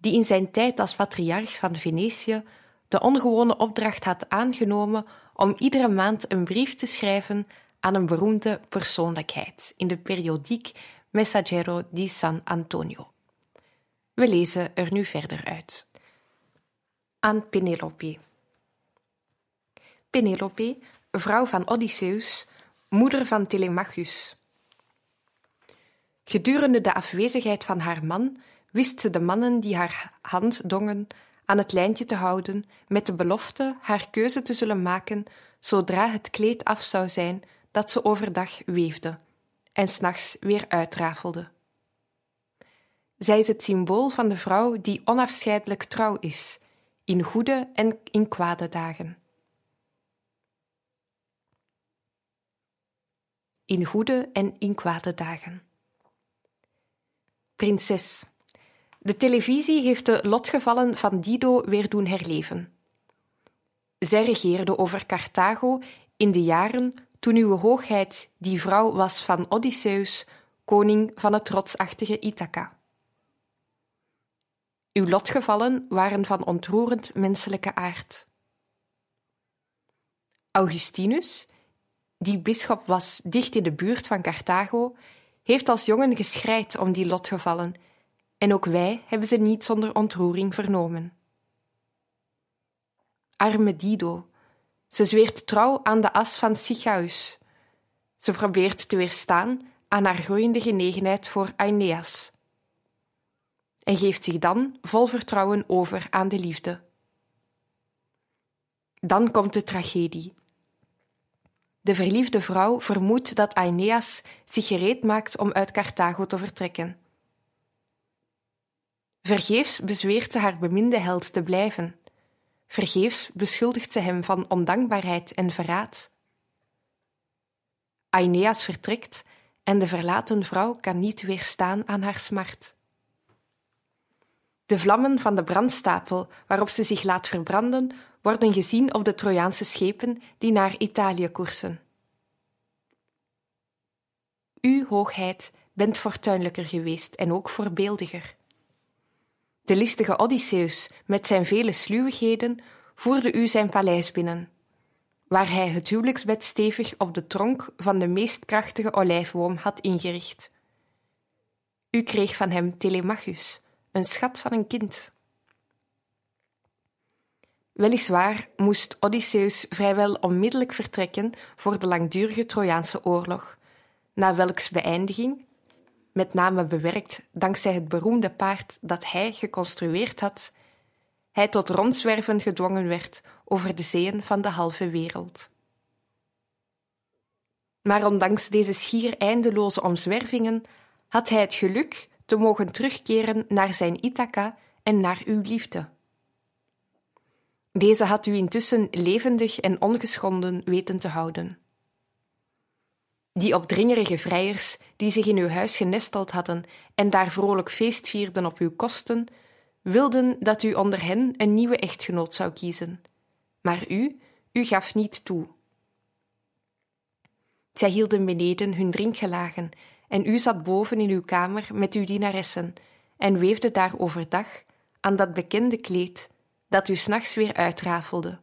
die in zijn tijd als patriarch van Venetië de ongewone opdracht had aangenomen om iedere maand een brief te schrijven aan een beroemde persoonlijkheid in de periodiek Messaggero di San Antonio. We lezen er nu verder uit. Aan Penelope. Penelope, vrouw van Odysseus, moeder van Telemachus. Gedurende de afwezigheid van haar man wist ze de mannen die haar hand dongen aan het lijntje te houden, met de belofte haar keuze te zullen maken zodra het kleed af zou zijn dat ze overdag weefde en s'nachts weer uitrafelde. Zij is het symbool van de vrouw die onafscheidelijk trouw is, in goede en in kwade dagen. In goede en in kwade dagen. Prinses. De televisie heeft de lotgevallen van Dido weer doen herleven. Zij regeerde over Carthago in de jaren toen uw hoogheid die vrouw was van Odysseus, koning van het rotsachtige Ithaca. Uw lotgevallen waren van ontroerend menselijke aard. Augustinus, die bisschop was dicht in de buurt van Carthago, heeft als jongen geschreid om die lotgevallen, en ook wij hebben ze niet zonder ontroering vernomen. Arme Dido, ze zweert trouw aan de as van Sichaeus. Ze probeert te weerstaan aan haar groeiende genegenheid voor Aeneas. En geeft zich dan vol vertrouwen over aan de liefde. Dan komt de tragedie. De verliefde vrouw vermoedt dat Aeneas zich gereed maakt om uit Carthago te vertrekken. Vergeefs bezweert ze haar beminde held te blijven. Vergeefs beschuldigt ze hem van ondankbaarheid en verraad. Aeneas vertrekt en de verlaten vrouw kan niet weerstaan aan haar smart. De vlammen van de brandstapel waarop ze zich laat verbranden, worden gezien op de Trojaanse schepen die naar Italië koersen. U, hoogheid, bent fortuinlijker geweest en ook voorbeeldiger. De listige Odysseus, met zijn vele sluwigheden, voerde u zijn paleis binnen, waar hij het huwelijksbed stevig op de tronk van de meest krachtige olijfboom had ingericht. U kreeg van hem Telemachus, een schat van een kind. Weliswaar moest Odysseus vrijwel onmiddellijk vertrekken voor de langdurige Trojaanse oorlog, na welks beëindiging, met name bewerkt dankzij het beroemde paard dat hij geconstrueerd had, hij tot rondzwerven gedwongen werd over de zeeën van de halve wereld. Maar ondanks deze schier eindeloze omzwervingen had hij het geluk te mogen terugkeren naar zijn Ithaca en naar uw liefde. Deze had u intussen levendig en ongeschonden weten te houden. Die opdringerige vrijers die zich in uw huis genesteld hadden en daar vrolijk feest vierden op uw kosten, wilden dat u onder hen een nieuwe echtgenoot zou kiezen. Maar u, u gaf niet toe. Zij hielden beneden hun drinkgelagen en u zat boven in uw kamer met uw dienaressen en weefde daar overdag aan dat bekende kleed dat u s'nachts weer uitrafelde,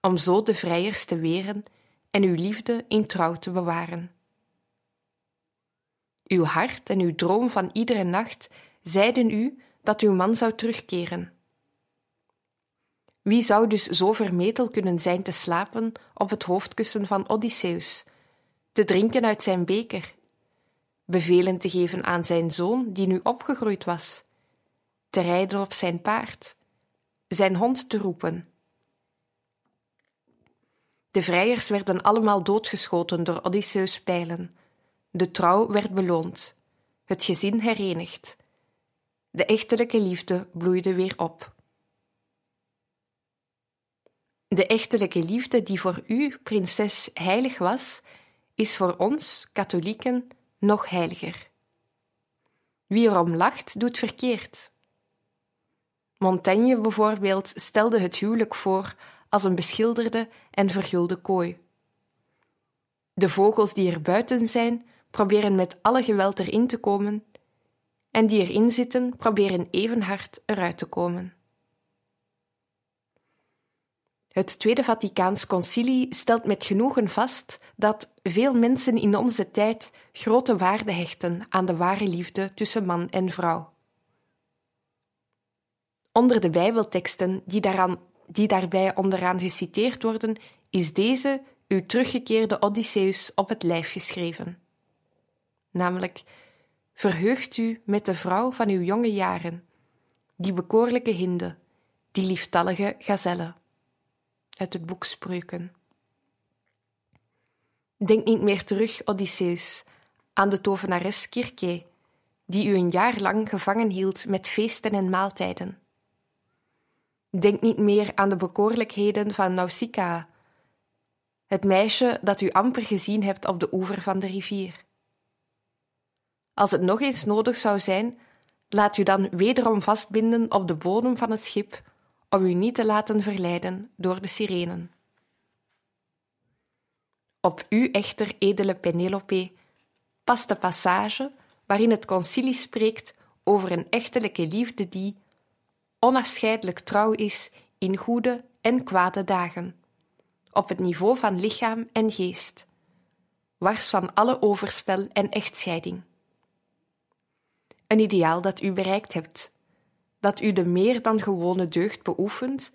om zo de vrijers te weren en uw liefde in trouw te bewaren. Uw hart en uw droom van iedere nacht zeiden u dat uw man zou terugkeren. Wie zou dus zo vermetel kunnen zijn te slapen op het hoofdkussen van Odysseus, te drinken uit zijn beker, bevelen te geven aan zijn zoon die nu opgegroeid was, te rijden op zijn paard, zijn hond te roepen? De vrijers werden allemaal doodgeschoten door Odysseus' pijlen. De trouw werd beloond, het gezin herenigd. De echtelijke liefde bloeide weer op. De echtelijke liefde die voor u, prinses, heilig was, is voor ons, katholieken, nog heiliger. Wie erom lacht, doet verkeerd. Montaigne bijvoorbeeld stelde het huwelijk voor als een beschilderde en vergulde kooi. De vogels die er buiten zijn, proberen met alle geweld erin te komen, en die erin zitten, proberen even hard eruit te komen. Het Tweede Vaticaans Concilie stelt met genoegen vast dat veel mensen in onze tijd grote waarde hechten aan de ware liefde tussen man en vrouw. Onder de Bijbelteksten die, daaraan, die daarbij onderaan geciteerd worden, is deze uw teruggekeerde Odysseus op het lijf geschreven. Namelijk, verheugt u met de vrouw van uw jonge jaren, die bekoorlijke hinde, die lieftallige gazelle uit het boek Spreuken. Denk niet meer terug, Odysseus, aan de tovenares Kirke, die u een jaar lang gevangen hield met feesten en maaltijden. Denk niet meer aan de bekoorlijkheden van Nausicaa, het meisje dat u amper gezien hebt op de oever van de rivier. Als het nog eens nodig zou zijn, laat u dan wederom vastbinden op de bodem van het schip om u niet te laten verleiden door de sirenen. Op u echter, edele Penelope, past de passage waarin het concilie spreekt over een echtelijke liefde die onafscheidelijk trouw is in goede en kwade dagen, op het niveau van lichaam en geest, wars van alle overspel en echtscheiding. Een ideaal dat u bereikt hebt, dat u de meer dan gewone deugd beoefent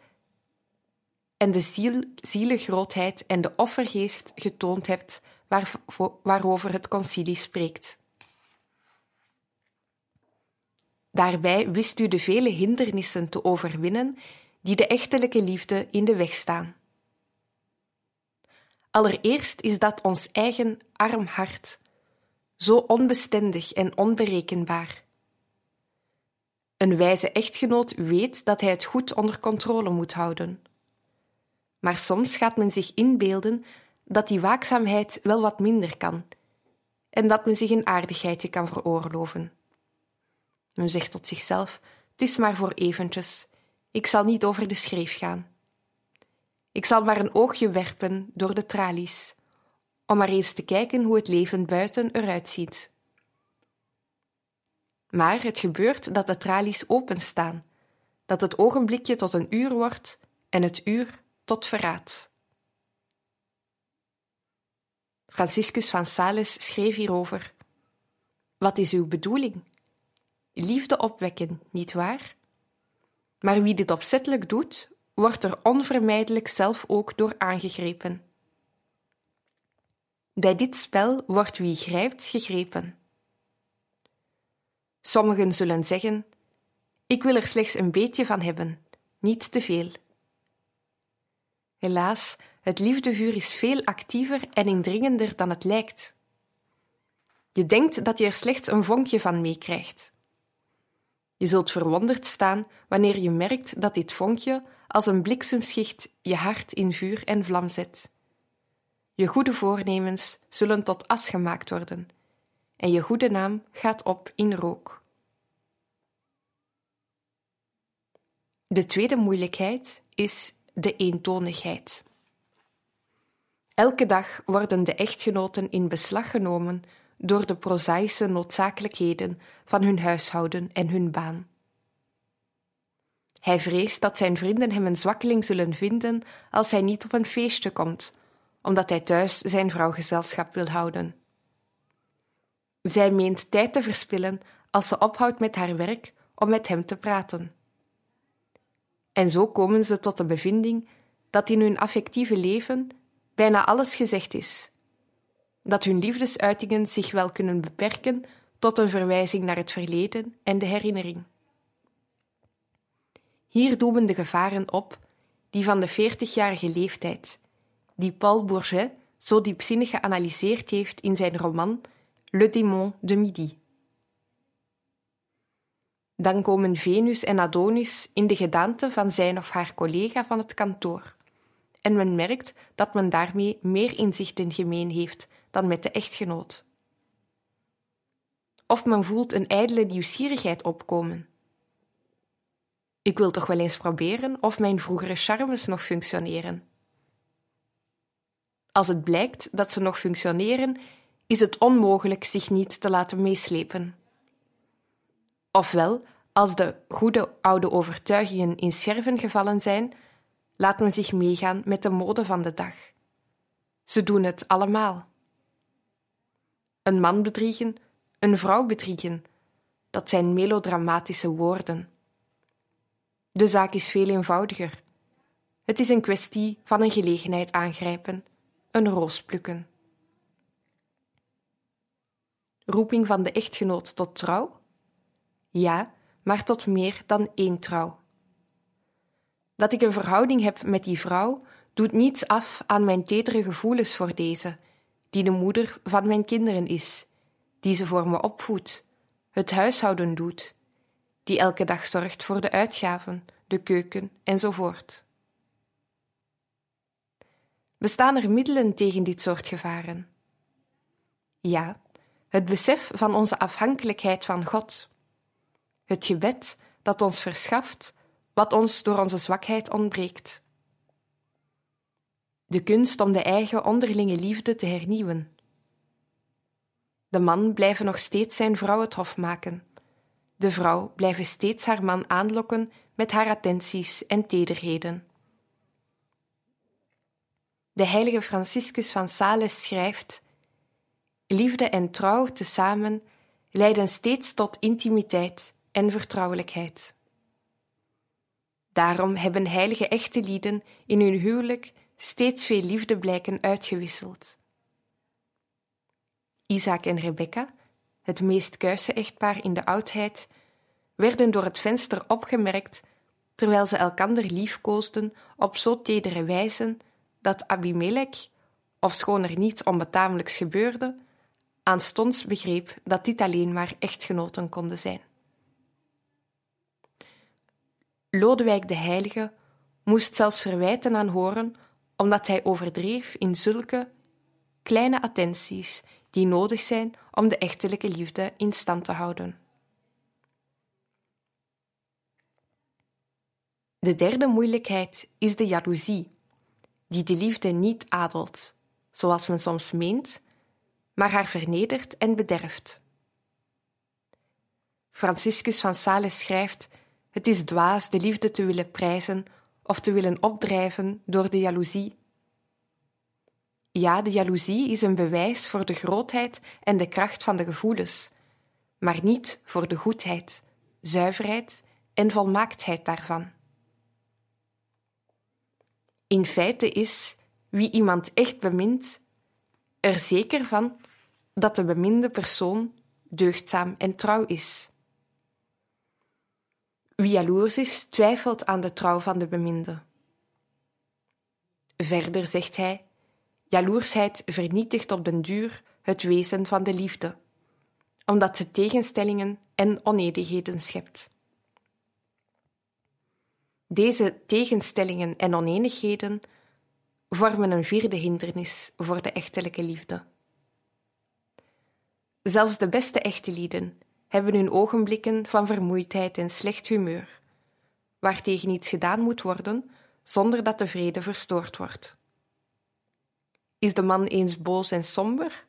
en de ziel, zielengrootheid en de offergeest getoond hebt waar, waarover het concilie spreekt. Daarbij wist u de vele hindernissen te overwinnen die de echtelijke liefde in de weg staan. Allereerst is dat ons eigen arm hart, zo onbestendig en onberekenbaar. Een wijze echtgenoot weet dat hij het goed onder controle moet houden. Maar soms gaat men zich inbeelden dat die waakzaamheid wel wat minder kan en dat men zich een aardigheidje kan veroorloven. Men zegt tot zichzelf: Het is maar voor eventjes, ik zal niet over de schreef gaan. Ik zal maar een oogje werpen door de tralies, om maar eens te kijken hoe het leven buiten eruit ziet. Maar het gebeurt dat de tralies openstaan, dat het ogenblikje tot een uur wordt en het uur tot verraad. Franciscus van Sales schreef hierover: Wat is uw bedoeling? Liefde opwekken, niet waar? Maar wie dit opzettelijk doet, wordt er onvermijdelijk zelf ook door aangegrepen. Bij dit spel wordt wie grijpt gegrepen. Sommigen zullen zeggen: Ik wil er slechts een beetje van hebben, niet te veel. Helaas, het liefdevuur is veel actiever en indringender dan het lijkt. Je denkt dat je er slechts een vonkje van meekrijgt. Je zult verwonderd staan wanneer je merkt dat dit vonkje als een bliksemschicht je hart in vuur en vlam zet. Je goede voornemens zullen tot as gemaakt worden en je goede naam gaat op in rook. De tweede moeilijkheid is de eentonigheid. Elke dag worden de echtgenoten in beslag genomen door de prozaïsche noodzakelijkheden van hun huishouden en hun baan. Hij vreest dat zijn vrienden hem een zwakkeling zullen vinden als hij niet op een feestje komt, omdat hij thuis zijn vrouw gezelschap wil houden. Zij meent tijd te verspillen als ze ophoudt met haar werk om met hem te praten. En zo komen ze tot de bevinding dat in hun affectieve leven bijna alles gezegd is. Dat hun liefdesuitingen zich wel kunnen beperken tot een verwijzing naar het verleden en de herinnering. Hier doemen de gevaren op, die van de veertigjarige leeftijd, die Paul Bourget zo diepzinnig geanalyseerd heeft in zijn roman Le démon de midi. Dan komen Venus en Adonis in de gedaante van zijn of haar collega van het kantoor. En men merkt dat men daarmee meer inzichten gemeen heeft dan met de echtgenoot. Of men voelt een ijdele nieuwsgierigheid opkomen. Ik wil toch wel eens proberen of mijn vroegere charmes nog functioneren. Als het blijkt dat ze nog functioneren, is het onmogelijk zich niet te laten meeslepen. Ofwel, als de goede oude overtuigingen in scherven gevallen zijn, laat men zich meegaan met de mode van de dag. Ze doen het allemaal. Een man bedriegen, een vrouw bedriegen, dat zijn melodramatische woorden. De zaak is veel eenvoudiger. Het is een kwestie van een gelegenheid aangrijpen, een roos plukken. Roeping van de echtgenoot tot trouw? Ja, maar tot meer dan één trouw. Dat ik een verhouding heb met die vrouw doet niets af aan mijn tedere gevoelens voor deze, die de moeder van mijn kinderen is, die ze voor me opvoedt, het huishouden doet, die elke dag zorgt voor de uitgaven, de keuken enzovoort. Bestaan er middelen tegen dit soort gevaren? Ja, het besef van onze afhankelijkheid van God, het gebed dat ons verschaft wat ons door onze zwakheid ontbreekt. De kunst om de eigen onderlinge liefde te hernieuwen. De man blijven nog steeds zijn vrouw het hof maken. De vrouw blijven steeds haar man aanlokken met haar attenties en tederheden. De heilige Franciscus van Sales schrijft: Liefde en trouw tezamen leiden steeds tot intimiteit en vertrouwelijkheid. Daarom hebben heilige echte lieden in hun huwelijk steeds veel liefdeblijken uitgewisseld. Isaac en Rebecca, het meest kuise echtpaar in de oudheid, werden door het venster opgemerkt terwijl ze elkander liefkoosden op zo tedere wijze dat Abimelech, ofschoon er niets onbetamelijks gebeurde, aanstonds begreep dat dit alleen maar echtgenoten konden zijn. Lodewijk de Heilige moest zelfs verwijten aan horen omdat hij overdreef in zulke kleine attenties die nodig zijn om de echtelijke liefde in stand te houden. De derde moeilijkheid is de jaloezie, die de liefde niet adelt, zoals men soms meent, maar haar vernedert en bederft. Franciscus van Sales schrijft het is dwaas de liefde te willen prijzen of te willen opdrijven door de jaloezie. Ja, de jaloezie is een bewijs voor de grootheid en de kracht van de gevoelens, maar niet voor de goedheid, zuiverheid en volmaaktheid daarvan. In feite is wie iemand echt bemint, er zeker van dat de beminde persoon deugdzaam en trouw is. Wie jaloers is, twijfelt aan de trouw van de beminde. Verder zegt hij: jaloersheid vernietigt op den duur het wezen van de liefde, omdat ze tegenstellingen en onedigheden schept. Deze tegenstellingen en oneenigheden vormen een vierde hindernis voor de echtelijke liefde. Zelfs de beste echte lieden hebben hun ogenblikken van vermoeidheid en slecht humeur, waartegen iets gedaan moet worden zonder dat de vrede verstoord wordt. Is de man eens boos en somber?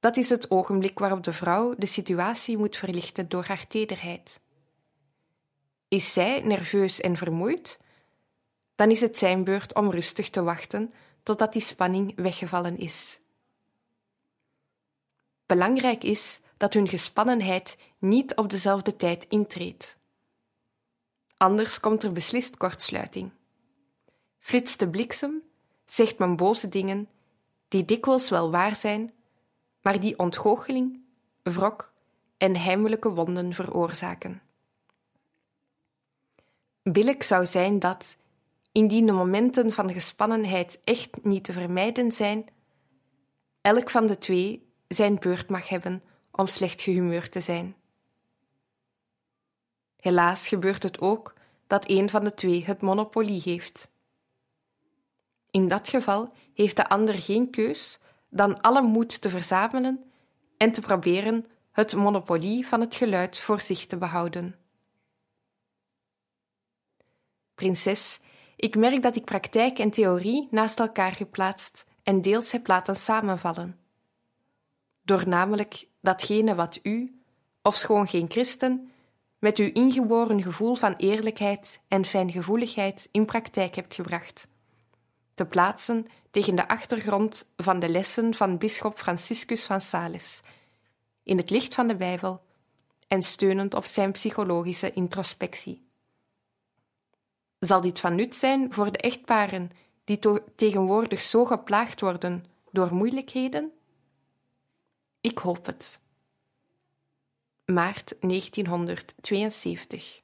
Dat is het ogenblik waarop de vrouw de situatie moet verlichten door haar tederheid. Is zij nerveus en vermoeid? Dan is het zijn beurt om rustig te wachten totdat die spanning weggevallen is. Belangrijk is dat hun gespannenheid niet op dezelfde tijd intreedt. Anders komt er beslist kortsluiting. Flitst de bliksem, zegt men boze dingen, die dikwijls wel waar zijn, maar die ontgoocheling, wrok en heimelijke wonden veroorzaken. Billijk zou zijn dat, indien de momenten van gespannenheid echt niet te vermijden zijn, elk van de twee zijn beurt mag hebben om slecht gehumeurd te zijn. Helaas gebeurt het ook dat een van de twee het monopolie heeft. In dat geval heeft de ander geen keus dan alle moed te verzamelen en te proberen het monopolie van het geluid voor zich te behouden. Prinses, ik merk dat ik praktijk en theorie naast elkaar geplaatst en deels heb laten samenvallen. Door namelijk datgene wat u, of schoon geen christen, met uw ingeboren gevoel van eerlijkheid en fijngevoeligheid in praktijk hebt gebracht. Te plaatsen tegen de achtergrond van de lessen van bisschop Franciscus van Sales, in het licht van de Bijbel en steunend op zijn psychologische introspectie. Zal dit van nut zijn voor de echtparen die tegenwoordig zo geplaagd worden door moeilijkheden? Ik hoop het. Maart 1972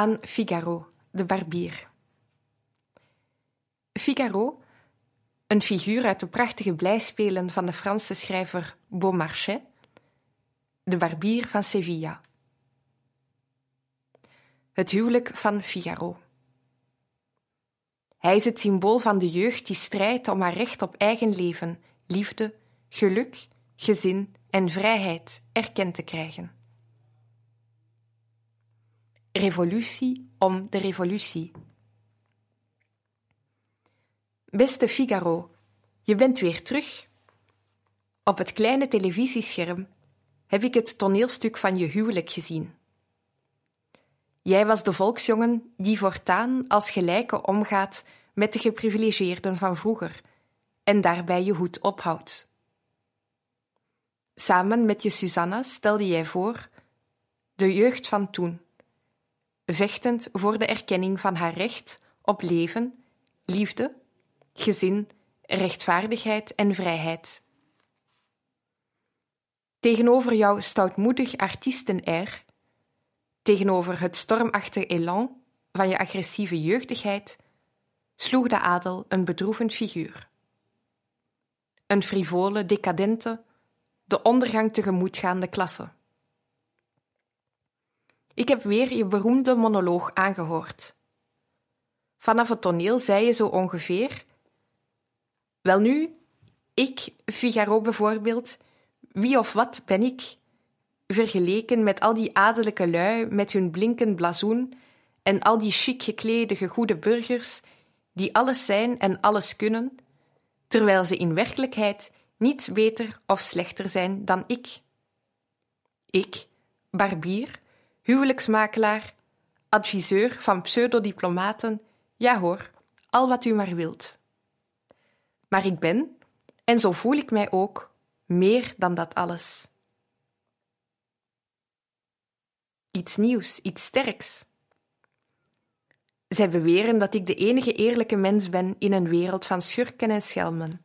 aan Figaro, de barbier. Figaro, een figuur uit de prachtige blijspelen van de Franse schrijver Beaumarchais, de barbier van Sevilla. Het huwelijk van Figaro. Hij is het symbool van de jeugd die strijdt om haar recht op eigen leven, liefde, geluk, gezin en vrijheid erkend te krijgen. Revolutie om de revolutie. Beste Figaro, je bent weer terug. Op het kleine televisiescherm heb ik het toneelstuk van je huwelijk gezien. Jij was de volksjongen die voortaan als gelijke omgaat met de geprivilegeerden van vroeger en daarbij je hoed ophoudt. Samen met je Susanna stelde jij voor de jeugd van toen, vechtend voor de erkenning van haar recht op leven, liefde, gezin, rechtvaardigheid en vrijheid. Tegenover jouw stoutmoedig artiesten-air, tegenover het stormachtige elan van je agressieve jeugdigheid, sloeg de adel een bedroevend figuur. Een frivole, decadente, de ondergang tegemoetgaande klasse. Ik heb weer je beroemde monoloog aangehoord. Vanaf het toneel zei je zo ongeveer: Welnu, ik, Figaro bijvoorbeeld, wie of wat ben ik? Vergeleken met al die adellijke lui met hun blinkend blazoen en al die chic geklede gegoede burgers die alles zijn en alles kunnen, terwijl ze in werkelijkheid niets beter of slechter zijn dan ik. Ik, barbier, huwelijksmakelaar, adviseur van pseudodiplomaten, ja hoor, al wat u maar wilt. Maar ik ben, en zo voel ik mij ook, meer dan dat alles. Iets nieuws, iets sterks. Zij beweren dat ik de enige eerlijke mens ben in een wereld van schurken en schelmen.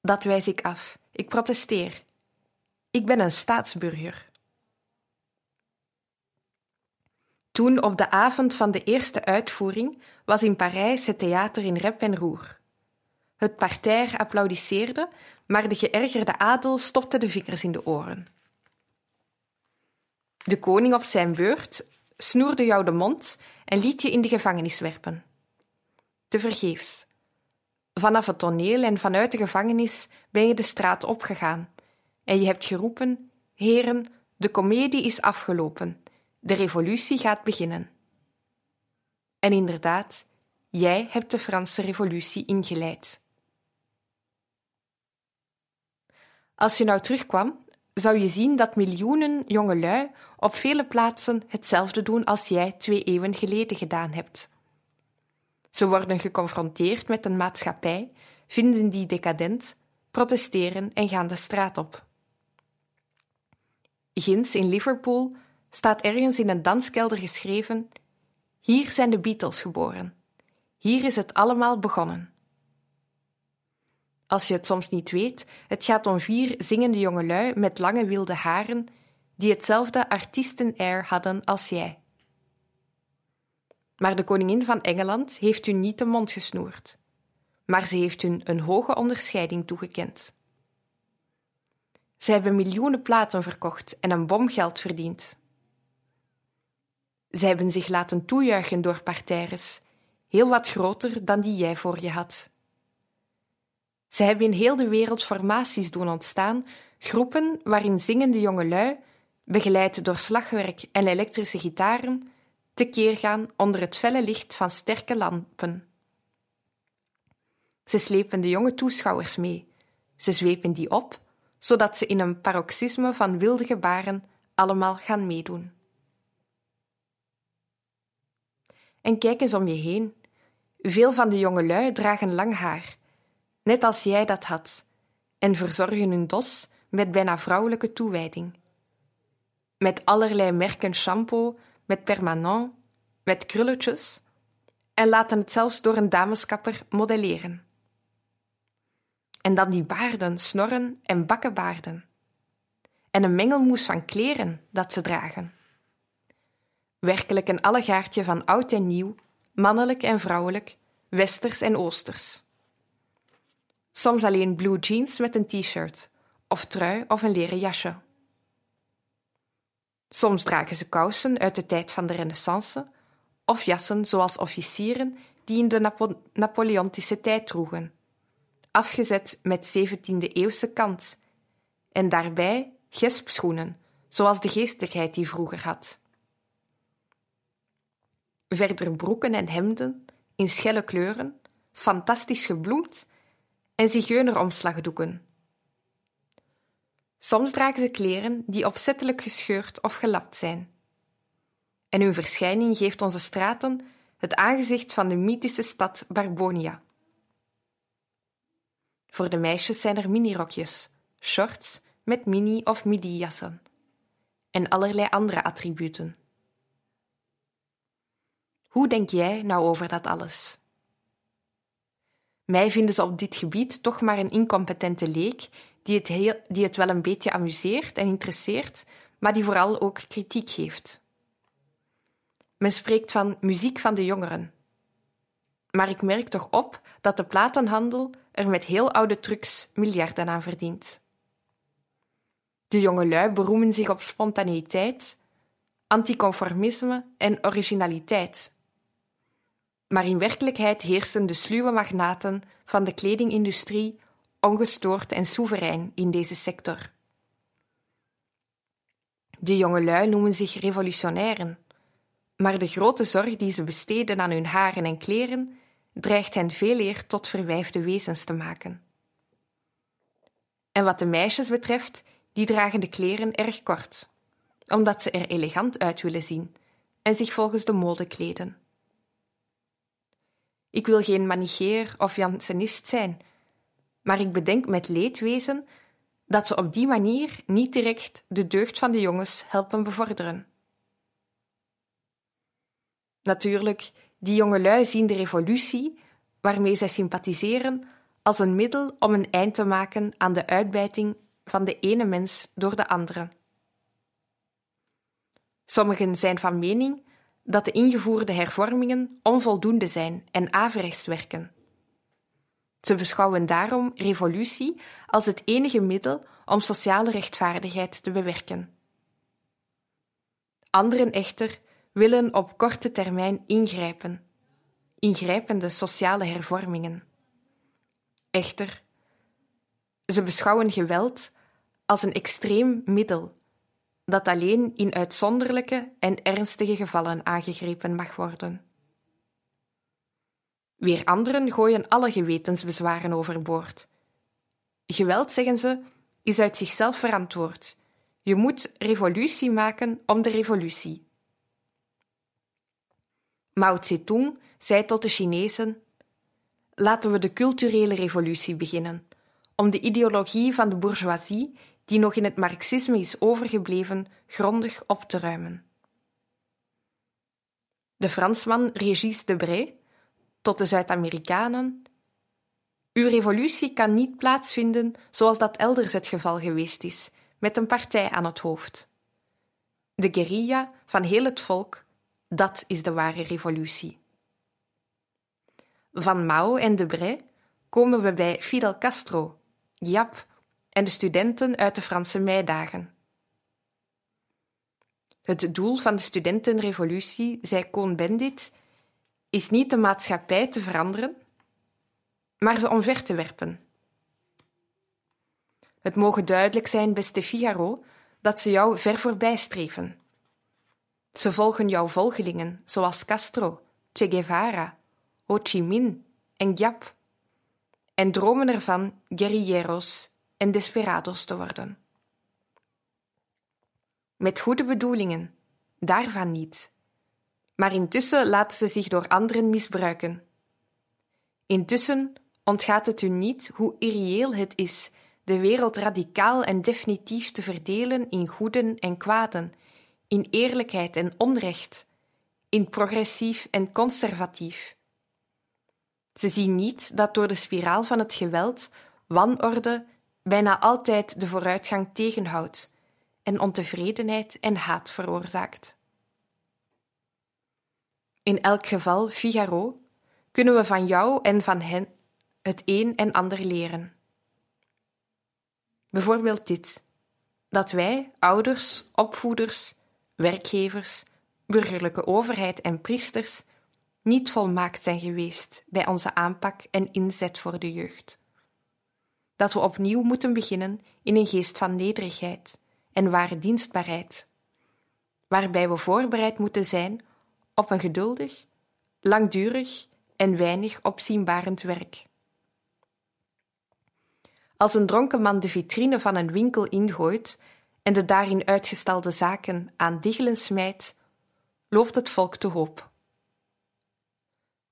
Dat wijs ik af. Ik protesteer. Ik ben een staatsburger. Toen, op de avond van de eerste uitvoering, was in Parijs het theater in rep en roer. Het parterre applaudisseerde, maar de geërgerde adel stopte de vingers in de oren. De koning op zijn beurt snoerde jou de mond en liet je in de gevangenis werpen. Te vergeefs. Vanaf het toneel en vanuit de gevangenis ben je de straat opgegaan en je hebt geroepen: Heren, de komedie is afgelopen, de revolutie gaat beginnen. En inderdaad, jij hebt de Franse revolutie ingeleid. Als je nou terugkwam, zou je zien dat miljoenen jongelui op vele plaatsen hetzelfde doen als jij twee eeuwen geleden gedaan hebt. Ze worden geconfronteerd met een maatschappij, vinden die decadent, protesteren en gaan de straat op. Ginds in Liverpool staat ergens in een danskelder geschreven: Hier zijn de Beatles geboren. Hier is het allemaal begonnen. Als je het soms niet weet, het gaat om vier zingende jongelui met lange wilde haren die hetzelfde artiesten-air hadden als jij. Maar de koningin van Engeland heeft hun niet de mond gesnoerd, maar ze heeft hun een hoge onderscheiding toegekend. Ze hebben miljoenen platen verkocht en een bomgeld verdiend. Ze hebben zich laten toejuichen door parterres, heel wat groter dan die jij voor je had. Ze hebben in heel de wereld formaties doen ontstaan, groepen waarin zingende jongelui, begeleid door slagwerk en elektrische gitaren, tekeer gaan onder het felle licht van sterke lampen. Ze slepen de jonge toeschouwers mee, ze zwepen die op, zodat ze in een paroxysme van wilde gebaren allemaal gaan meedoen. En kijk eens om je heen. Veel van de jongelui dragen lang haar, net als jij dat had, en verzorgen hun dos met bijna vrouwelijke toewijding. Met allerlei merken shampoo, met permanent, met krulletjes, en laten het zelfs door een dameskapper modelleren. En dan die baarden, snorren en bakkenbaarden. En een mengelmoes van kleren dat ze dragen. Werkelijk een allegaartje van oud en nieuw, mannelijk en vrouwelijk, westers en oosters. Soms alleen blue jeans met een t-shirt, of trui of een leren jasje. Soms dragen ze kousen uit de tijd van de Renaissance, of jassen zoals officieren die in de Napo Napoleontische tijd droegen, afgezet met 17e-eeuwse kant, en daarbij gespschoenen, zoals de geestigheid die vroeger had. Verder broeken en hemden in schelle kleuren, fantastisch gebloemd en zigeuneromslagdoeken. Soms dragen ze kleren die opzettelijk gescheurd of gelapt zijn. En hun verschijning geeft onze straten het aangezicht van de mythische stad Barbonia. Voor de meisjes zijn er minirokjes, shorts met mini- of midi-jassen en allerlei andere attributen. Hoe denk jij nou over dat alles? Mij vinden ze op dit gebied toch maar een incompetente leek die het, heel, die het wel een beetje amuseert en interesseert, maar die vooral ook kritiek geeft. Men spreekt van muziek van de jongeren. Maar ik merk toch op dat de platenhandel er met heel oude trucs miljarden aan verdient. De jongelui beroemen zich op spontaneïteit, anticonformisme en originaliteit. Maar in werkelijkheid heersen de sluwe magnaten van de kledingindustrie ongestoord en soeverein in deze sector. De jongelui noemen zich revolutionairen, maar de grote zorg die ze besteden aan hun haren en kleren dreigt hen veel eer tot verwijfde wezens te maken. En wat de meisjes betreft, die dragen de kleren erg kort, omdat ze er elegant uit willen zien en zich volgens de mode kleden. Ik wil geen manicheer of jansenist zijn, maar ik bedenk met leedwezen dat ze op die manier niet direct de deugd van de jongens helpen bevorderen. Natuurlijk, die jongelui zien de revolutie, waarmee zij sympathiseren, als een middel om een eind te maken aan de uitbuiting van de ene mens door de andere. Sommigen zijn van mening dat de ingevoerde hervormingen onvoldoende zijn en averechts werken. Ze beschouwen daarom revolutie als het enige middel om sociale rechtvaardigheid te bewerken. Anderen echter willen op korte termijn ingrijpen, ingrijpende sociale hervormingen. Echter, ze beschouwen geweld als een extreem middel dat alleen in uitzonderlijke en ernstige gevallen aangegrepen mag worden. Weer anderen gooien alle gewetensbezwaren overboord. Geweld, zeggen ze, is uit zichzelf verantwoord. Je moet revolutie maken om de revolutie. Mao Zedong zei tot de Chinezen: Laten we de culturele revolutie beginnen, om de ideologie van de bourgeoisie, die nog in het marxisme is overgebleven, grondig op te ruimen. De Fransman Régis Debray tot de Zuid-Amerikanen. Uw revolutie kan niet plaatsvinden zoals dat elders het geval geweest is, met een partij aan het hoofd. De guerrilla van heel het volk, dat is de ware revolutie. Van Mao en Debray komen we bij Fidel Castro, Giap en de studenten uit de Franse meidagen. Het doel van de studentenrevolutie, zei Cohn-Bendit, is niet de maatschappij te veranderen, maar ze omver te werpen. Het mogen duidelijk zijn, beste Figaro, dat ze jou ver voorbij streven. Ze volgen jouw volgelingen, zoals Castro, Che Guevara, Ho Chi Minh en Giap, en dromen ervan guerrilleros en desperados te worden. Met goede bedoelingen, daarvan niet maar intussen laten ze zich door anderen misbruiken. Intussen ontgaat het u niet hoe irreëel het is de wereld radicaal en definitief te verdelen in goeden en kwaden, in eerlijkheid en onrecht, in progressief en conservatief. Ze zien niet dat door de spiraal van het geweld wanorde bijna altijd de vooruitgang tegenhoudt en ontevredenheid en haat veroorzaakt. In elk geval, Figaro, kunnen we van jou en van hen het een en ander leren. Bijvoorbeeld dit: dat wij, ouders, opvoeders, werkgevers, burgerlijke overheid en priesters niet volmaakt zijn geweest bij onze aanpak en inzet voor de jeugd. Dat we opnieuw moeten beginnen in een geest van nederigheid en ware dienstbaarheid, waarbij we voorbereid moeten zijn op een geduldig, langdurig en weinig opzienbarend werk. Als een dronken man de vitrine van een winkel ingooit en de daarin uitgestelde zaken aan diggelen smijt, loopt het volk te hoop.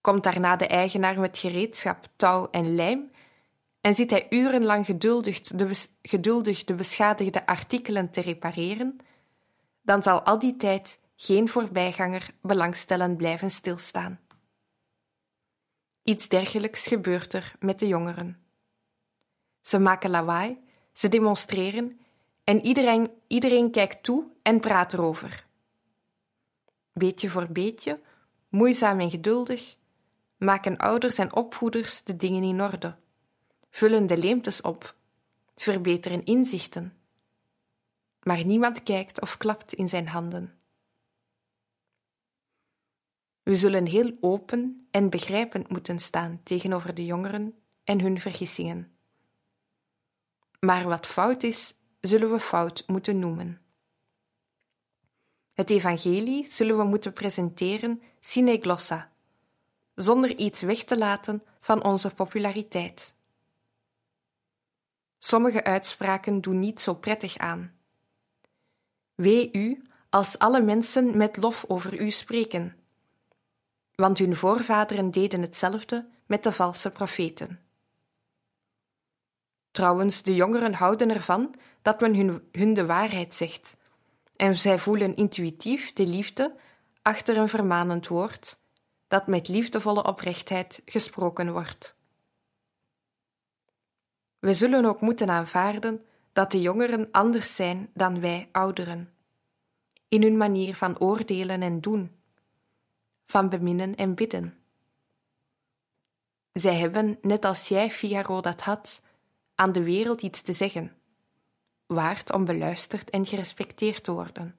Komt daarna de eigenaar met gereedschap, touw en lijm en zit hij urenlang geduldig de, geduldig de beschadigde artikelen te repareren, dan zal al die tijd geen voorbijganger belangstellend blijven stilstaan. Iets dergelijks gebeurt er met de jongeren. Ze maken lawaai, ze demonstreren en iedereen, iedereen kijkt toe en praat erover. Beetje voor beetje, moeizaam en geduldig, maken ouders en opvoeders de dingen in orde, vullen de leemtes op, verbeteren inzichten. Maar niemand kijkt of klapt in zijn handen. We zullen heel open en begrijpend moeten staan tegenover de jongeren en hun vergissingen. Maar wat fout is, zullen we fout moeten noemen. Het evangelie zullen we moeten presenteren sine glossa, zonder iets weg te laten van onze populariteit. Sommige uitspraken doen niet zo prettig aan. Wee u als alle mensen met lof over u spreken, want hun voorvaderen deden hetzelfde met de valse profeten. Trouwens, de jongeren houden ervan dat men hun, hun de waarheid zegt, en zij voelen intuïtief de liefde achter een vermanend woord dat met liefdevolle oprechtheid gesproken wordt. We zullen ook moeten aanvaarden dat de jongeren anders zijn dan wij ouderen, in hun manier van oordelen en doen, van beminnen en bidden. Zij hebben, net als jij, Figaro, dat had, aan de wereld iets te zeggen, waard om beluisterd en gerespecteerd te worden.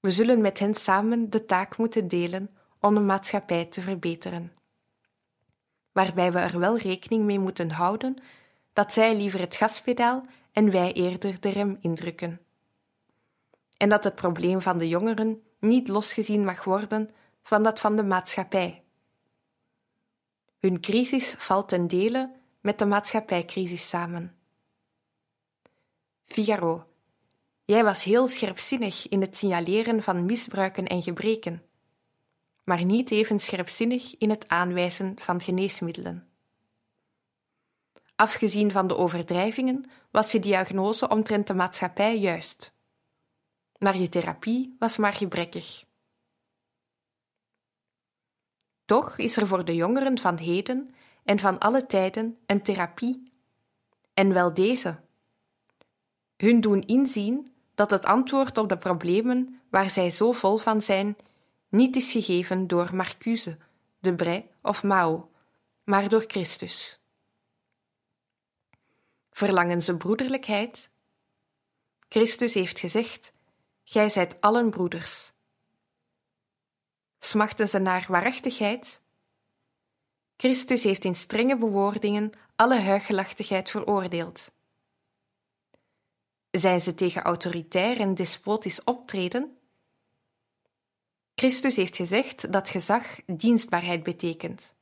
We zullen met hen samen de taak moeten delen om de maatschappij te verbeteren. Waarbij we er wel rekening mee moeten houden dat zij liever het gaspedaal en wij eerder de rem indrukken. En dat het probleem van de jongeren niet losgezien mag worden van dat van de maatschappij. Hun crisis valt ten dele met de maatschappijcrisis samen. Figaro, jij was heel scherpzinnig in het signaleren van misbruiken en gebreken, maar niet even scherpzinnig in het aanwijzen van geneesmiddelen. Afgezien van de overdrijvingen was je diagnose omtrent de maatschappij juist, maar je therapie was maar gebrekkig. Toch is er voor de jongeren van heden en van alle tijden een therapie, en wel deze. Hun doen inzien dat het antwoord op de problemen waar zij zo vol van zijn, niet is gegeven door Marcuse, Debray of Mao, maar door Christus. Verlangen ze broederlijkheid? Christus heeft gezegd: Gij zijt allen broeders. Smachten ze naar waarachtigheid? Christus heeft in strenge bewoordingen alle huichelachtigheid veroordeeld. Zijn ze tegen autoritair en despotisch optreden? Christus heeft gezegd dat gezag dienstbaarheid betekent.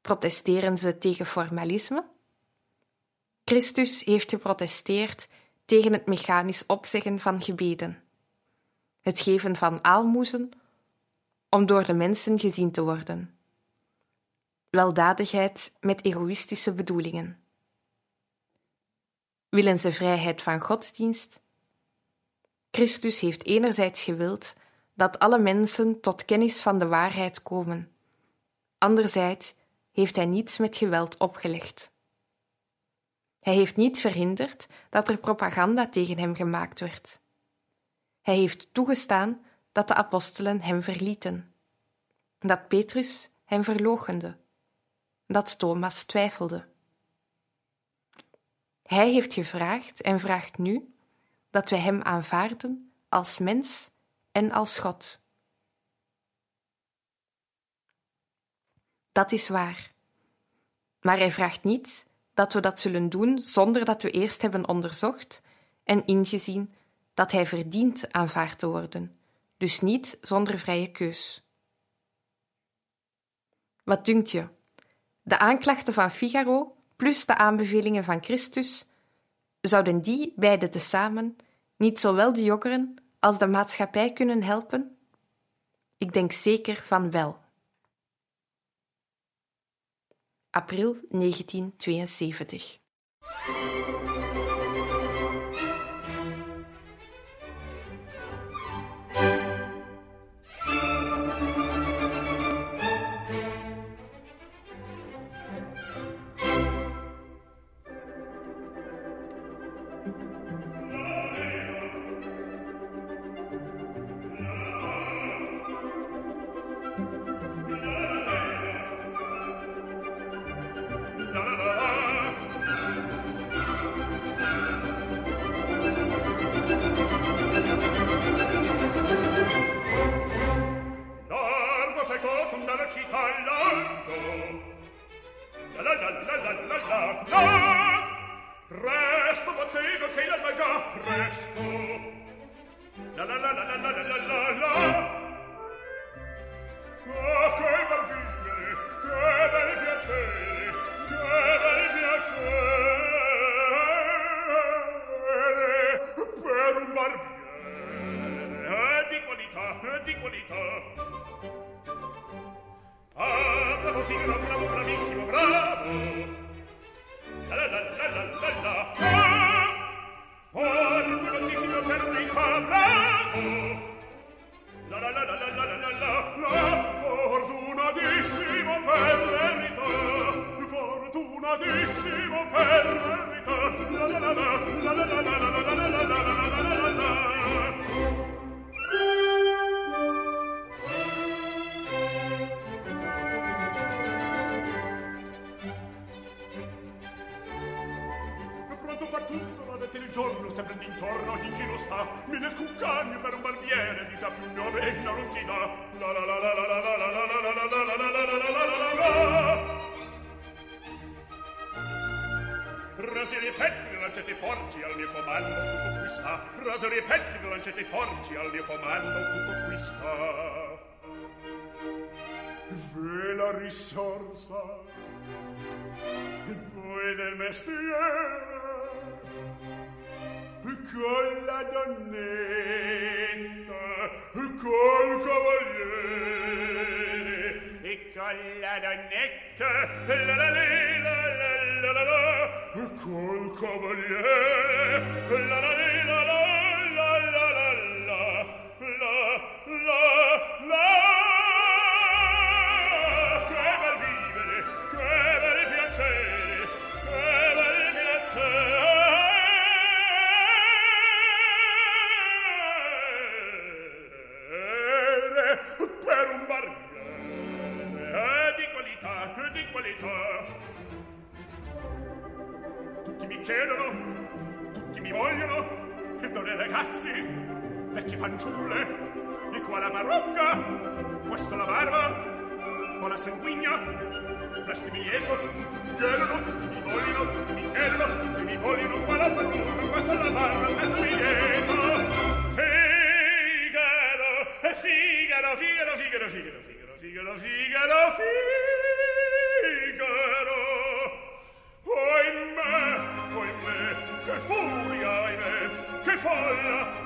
Protesteren ze tegen formalisme? Christus heeft geprotesteerd tegen het mechanisch opzeggen van gebeden, het geven van aalmoezen om door de mensen gezien te worden weldadigheid met egoïstische bedoelingen. Willen ze vrijheid van godsdienst? Christus heeft enerzijds gewild dat alle mensen tot kennis van de waarheid komen, anderzijds heeft hij niets met geweld opgelegd. Hij heeft niet verhinderd dat er propaganda tegen hem gemaakt werd. Hij heeft toegestaan dat de apostelen hem verlieten, dat Petrus hem verloochende, dat Thomas twijfelde. Hij heeft gevraagd en vraagt nu dat wij hem aanvaarden als mens en als God. Dat is waar. Maar hij vraagt niet dat we dat zullen doen zonder dat we eerst hebben onderzocht en ingezien dat hij verdient aanvaard te worden, dus niet zonder vrije keus. Wat dunkt je? De aanklachten van Figaro plus de aanbevelingen van Christus, zouden die beide tezamen niet zowel de jongeren als de maatschappij kunnen helpen? Ik denk zeker van wel. April 1972. Fortissimo per me fa risorsa voi del mestiere con la donnetta col cavaliere e con la donnetta la la la la la la la col cavaliere la la la la di fanciulle, di qua la marocca, questa la barba, qua la sanguigna, presti mi lieto, chiedono, mi vogliono, mi chiedono, e mi vogliono qua la fanciulla, questa la barba, questo mi lieto. Figaro, Figaro, Figaro, Figaro, Figaro, Figaro, Figaro, Figaro, Figaro, Oh, in me, oh, in me, che furia, ahimè, che folla,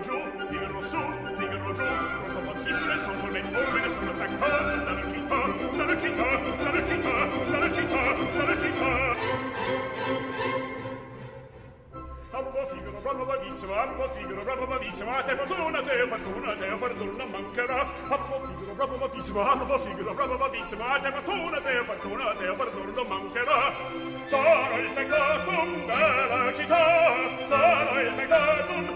giù, tirano su, tirano giù, pronto prontissime sono col mettormene, sono attaccato dalla città, dalla città, dalla città, dalla città, dalla città. Arbo figaro, bravo bravissimo, arbo figaro, bravo bravissimo, a te fortuna, te fortuna, te fortuna mancherà. Arbo figaro, bravo bravissimo, arbo figaro, bravo bravissimo, te fortuna, te fortuna, te fortuna mancherà. Sarò il fegatum della città, sarò il fegatum